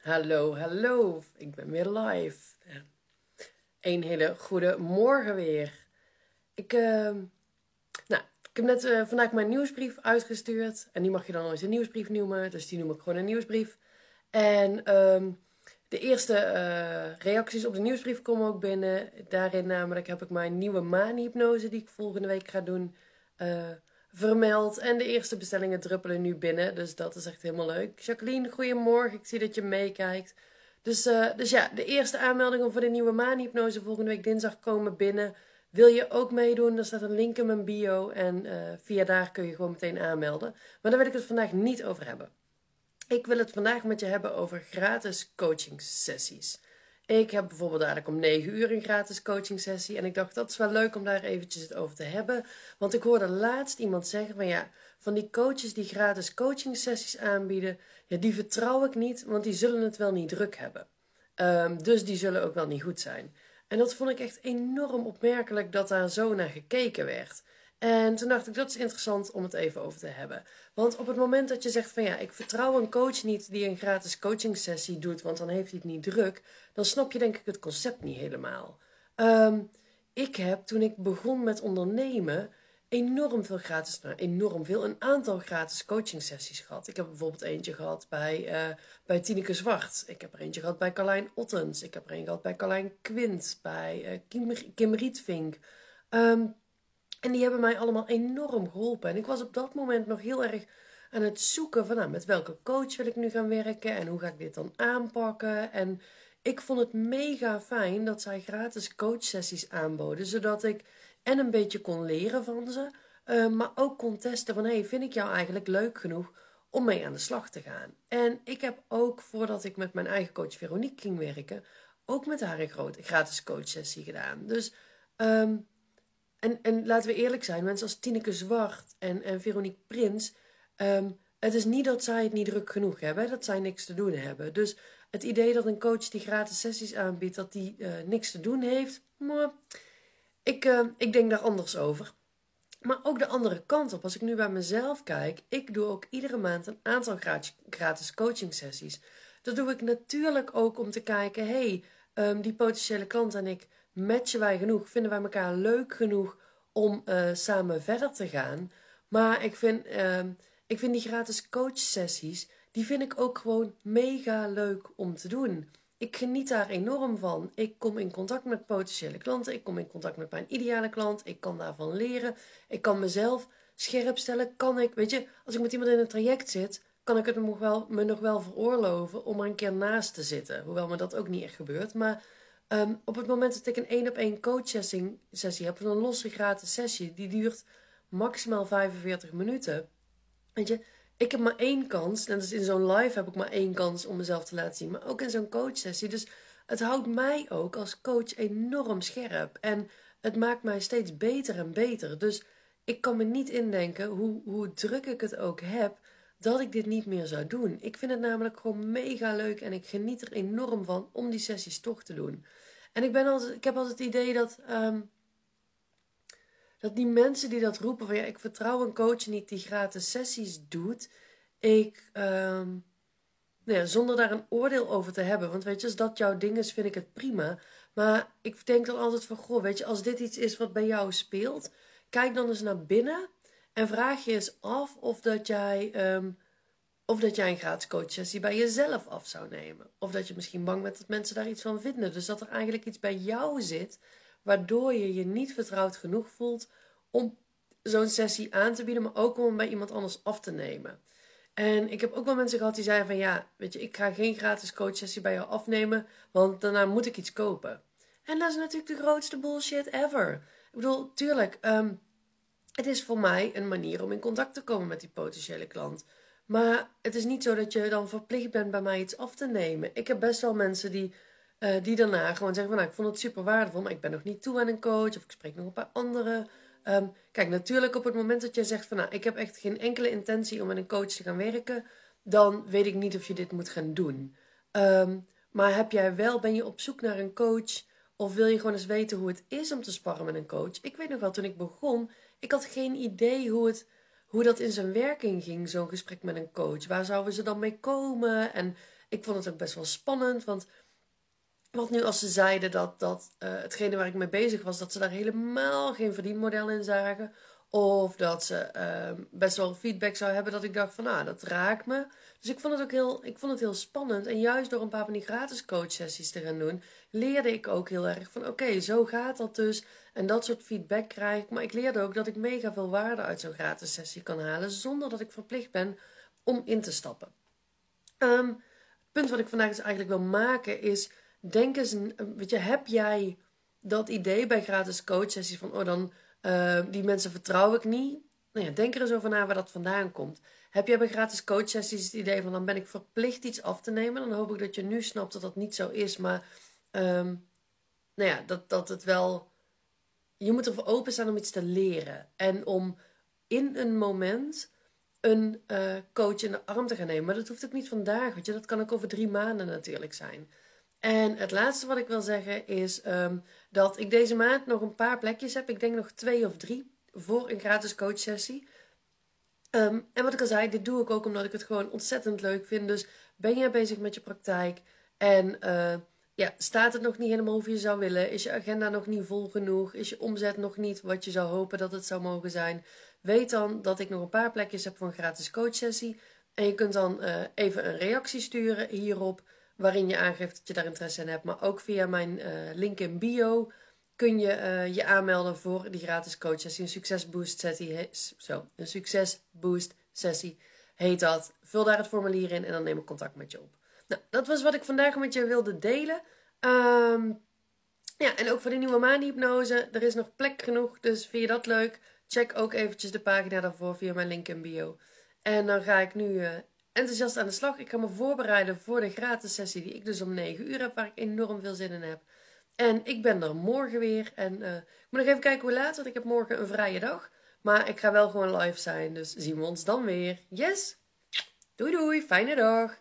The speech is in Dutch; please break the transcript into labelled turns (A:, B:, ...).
A: Hallo, hallo. Ik ben weer live. Een hele goede morgen weer. Ik, uh, nou, ik heb net uh, vandaag mijn nieuwsbrief uitgestuurd. En die mag je dan nooit een nieuwsbrief noemen. Dus die noem ik gewoon een nieuwsbrief. En um, de eerste uh, reacties op de nieuwsbrief komen ook binnen. Daarin namelijk heb ik mijn nieuwe maanhypnose die ik volgende week ga doen vermeld. En de eerste bestellingen druppelen nu binnen. Dus dat is echt helemaal leuk. Jacqueline, goedemorgen. Ik zie dat je meekijkt. Dus, uh, dus ja, de eerste aanmeldingen voor de nieuwe maanhypnose volgende week dinsdag komen binnen. Wil je ook meedoen? Er staat een link in mijn bio. En uh, via daar kun je gewoon meteen aanmelden. Maar daar wil ik het vandaag niet over hebben. Ik wil het vandaag met je hebben over gratis coaching sessies. Ik heb bijvoorbeeld dadelijk om 9 uur een gratis coaching sessie. En ik dacht, dat is wel leuk om daar eventjes het over te hebben. Want ik hoorde laatst iemand zeggen van ja, van die coaches die gratis coaching sessies aanbieden, ja, die vertrouw ik niet, want die zullen het wel niet druk hebben. Um, dus die zullen ook wel niet goed zijn. En dat vond ik echt enorm opmerkelijk dat daar zo naar gekeken werd. En toen dacht ik, dat is interessant om het even over te hebben. Want op het moment dat je zegt van ja, ik vertrouw een coach niet die een gratis coaching sessie doet, want dan heeft hij het niet druk, dan snap je denk ik het concept niet helemaal. Um, ik heb toen ik begon met ondernemen enorm veel gratis, nou enorm veel, een aantal gratis coaching sessies gehad. Ik heb bijvoorbeeld eentje gehad bij, uh, bij Tineke Zwart. Ik heb er eentje gehad bij Carlijn Ottens. Ik heb er een gehad bij Carlijn Quint, bij uh, Kim, Kim Rietvink. Um, en die hebben mij allemaal enorm geholpen. En ik was op dat moment nog heel erg aan het zoeken van nou, met welke coach wil ik nu gaan werken en hoe ga ik dit dan aanpakken. En ik vond het mega fijn dat zij gratis coachsessies aanboden, zodat ik en een beetje kon leren van ze, uh, maar ook kon testen van hey, vind ik jou eigenlijk leuk genoeg om mee aan de slag te gaan. En ik heb ook voordat ik met mijn eigen coach Veronique ging werken, ook met haar een grote gratis coachsessie gedaan. Dus um, en, en laten we eerlijk zijn, mensen als Tineke Zwart en, en Veronique Prins, um, het is niet dat zij het niet druk genoeg hebben, dat zij niks te doen hebben. Dus het idee dat een coach die gratis sessies aanbiedt, dat die uh, niks te doen heeft, ik, uh, ik denk daar anders over. Maar ook de andere kant op, als ik nu bij mezelf kijk, ik doe ook iedere maand een aantal gratis coaching sessies. Dat doe ik natuurlijk ook om te kijken, hey, um, die potentiële klant en ik, matchen wij genoeg? Vinden wij elkaar leuk genoeg om uh, samen verder te gaan? Maar ik vind, uh, ik vind die gratis coachsessies, die vind ik ook gewoon mega leuk om te doen. Ik geniet daar enorm van. Ik kom in contact met potentiële klanten. Ik kom in contact met mijn ideale klant. Ik kan daarvan leren. Ik kan mezelf scherp stellen. Kan ik, weet je, als ik met iemand in een traject zit, kan ik het me nog wel, me nog wel veroorloven om er een keer naast te zitten. Hoewel me dat ook niet echt gebeurt. Maar Um, op het moment dat ik een één op één coachsessie sessie heb, een losse gratis sessie, die duurt maximaal 45 minuten. Weet je, ik heb maar één kans, net als in zo'n live heb ik maar één kans om mezelf te laten zien, maar ook in zo'n coachsessie. Dus het houdt mij ook als coach enorm scherp en het maakt mij steeds beter en beter. Dus ik kan me niet indenken, hoe, hoe druk ik het ook heb, dat ik dit niet meer zou doen. Ik vind het namelijk gewoon mega leuk en ik geniet er enorm van om die sessies toch te doen. En ik, ben altijd, ik heb altijd het idee dat, um, dat die mensen die dat roepen van ja, ik vertrouw een coach niet die gratis sessies doet, ik, um, nou ja, zonder daar een oordeel over te hebben, want weet je, als dat jouw ding is, vind ik het prima. Maar ik denk dan altijd van, goh, weet je, als dit iets is wat bij jou speelt, kijk dan eens naar binnen en vraag je eens af of dat jij um, of dat jij een gratis coachsessie bij jezelf af zou nemen. Of dat je misschien bang bent dat mensen daar iets van vinden. Dus dat er eigenlijk iets bij jou zit, waardoor je je niet vertrouwd genoeg voelt om zo'n sessie aan te bieden, maar ook om bij iemand anders af te nemen. En ik heb ook wel mensen gehad die zeiden van ja, weet je, ik ga geen gratis coachsessie bij jou afnemen, want daarna moet ik iets kopen. En dat is natuurlijk de grootste bullshit ever. Ik bedoel, tuurlijk, um, het is voor mij een manier om in contact te komen met die potentiële klant. Maar het is niet zo dat je dan verplicht bent bij mij iets af te nemen. Ik heb best wel mensen die, uh, die daarna gewoon zeggen van nou, ik vond het super waardevol, maar ik ben nog niet toe aan een coach of ik spreek nog een paar anderen. Um, kijk, natuurlijk op het moment dat jij zegt van nou, ik heb echt geen enkele intentie om met een coach te gaan werken, dan weet ik niet of je dit moet gaan doen. Um, maar heb jij wel, ben je op zoek naar een coach of wil je gewoon eens weten hoe het is om te sparren met een coach? Ik weet nog wel, toen ik begon, ik had geen idee hoe het hoe dat in zijn werking ging, zo'n gesprek met een coach. Waar zouden ze dan mee komen? En Ik vond het ook best wel spannend, want wat nu als ze zeiden dat, dat uh, hetgene waar ik mee bezig was, dat ze daar helemaal geen verdienmodel in zagen. Of dat ze uh, best wel feedback zou hebben dat ik dacht van, ah, dat raakt me. Dus ik vond het ook heel, ik vond het heel spannend. En juist door een paar van die gratis coachsessies te gaan doen, leerde ik ook heel erg van, oké, zo gaat dat dus. En dat soort feedback krijg ik. Maar ik leerde ook dat ik mega veel waarde uit zo'n gratis sessie kan halen, zonder dat ik verplicht ben om in te stappen. Het punt wat ik vandaag dus eigenlijk wil maken is, denk eens, weet je, heb jij dat idee bij gratis coachsessies van, oh dan uh, die mensen vertrouw ik niet. Nou ja, denk er eens over na waar dat vandaan komt. Heb jij bij gratis coachsessies het idee van dan ben ik verplicht iets af te nemen? Dan hoop ik dat je nu snapt dat dat niet zo is. Maar um, nou ja, dat, dat het wel. Je moet ervoor openstaan om iets te leren. En om in een moment een uh, coach in de arm te gaan nemen. Maar dat hoeft ook niet vandaag. Weet je, dat kan ook over drie maanden natuurlijk zijn. En het laatste wat ik wil zeggen is um, dat ik deze maand nog een paar plekjes heb. Ik denk nog twee of drie voor een gratis coachsessie. Um, en wat ik al zei, dit doe ik ook omdat ik het gewoon ontzettend leuk vind. Dus ben jij bezig met je praktijk en uh, ja, staat het nog niet helemaal hoe je zou willen? Is je agenda nog niet vol genoeg? Is je omzet nog niet wat je zou hopen dat het zou mogen zijn? Weet dan dat ik nog een paar plekjes heb voor een gratis coachsessie. En je kunt dan uh, even een reactie sturen hierop waarin je aangeeft dat je daar interesse in hebt. Maar ook via mijn uh, link in bio kun je uh, je aanmelden voor die gratis coachsessie. Een succesboost sessie. Zo, een succesboost sessie heet dat. Vul daar het formulier in en dan neem ik contact met je op. Nou, dat was wat ik vandaag met je wilde delen. Um, ja, en ook voor de nieuwe maanhypnose. Er is nog plek genoeg, dus vind je dat leuk? Check ook eventjes de pagina daarvoor via mijn link in bio. En dan ga ik nu uh, enthousiast aan de slag. Ik ga me voorbereiden voor de gratis sessie die ik dus om 9 uur heb, waar ik enorm veel zin in heb. En ik ben er morgen weer. En uh, ik moet nog even kijken hoe laat, want ik heb morgen een vrije dag. Maar ik ga wel gewoon live zijn, dus zien we ons dan weer. Yes! Doei doei, fijne dag!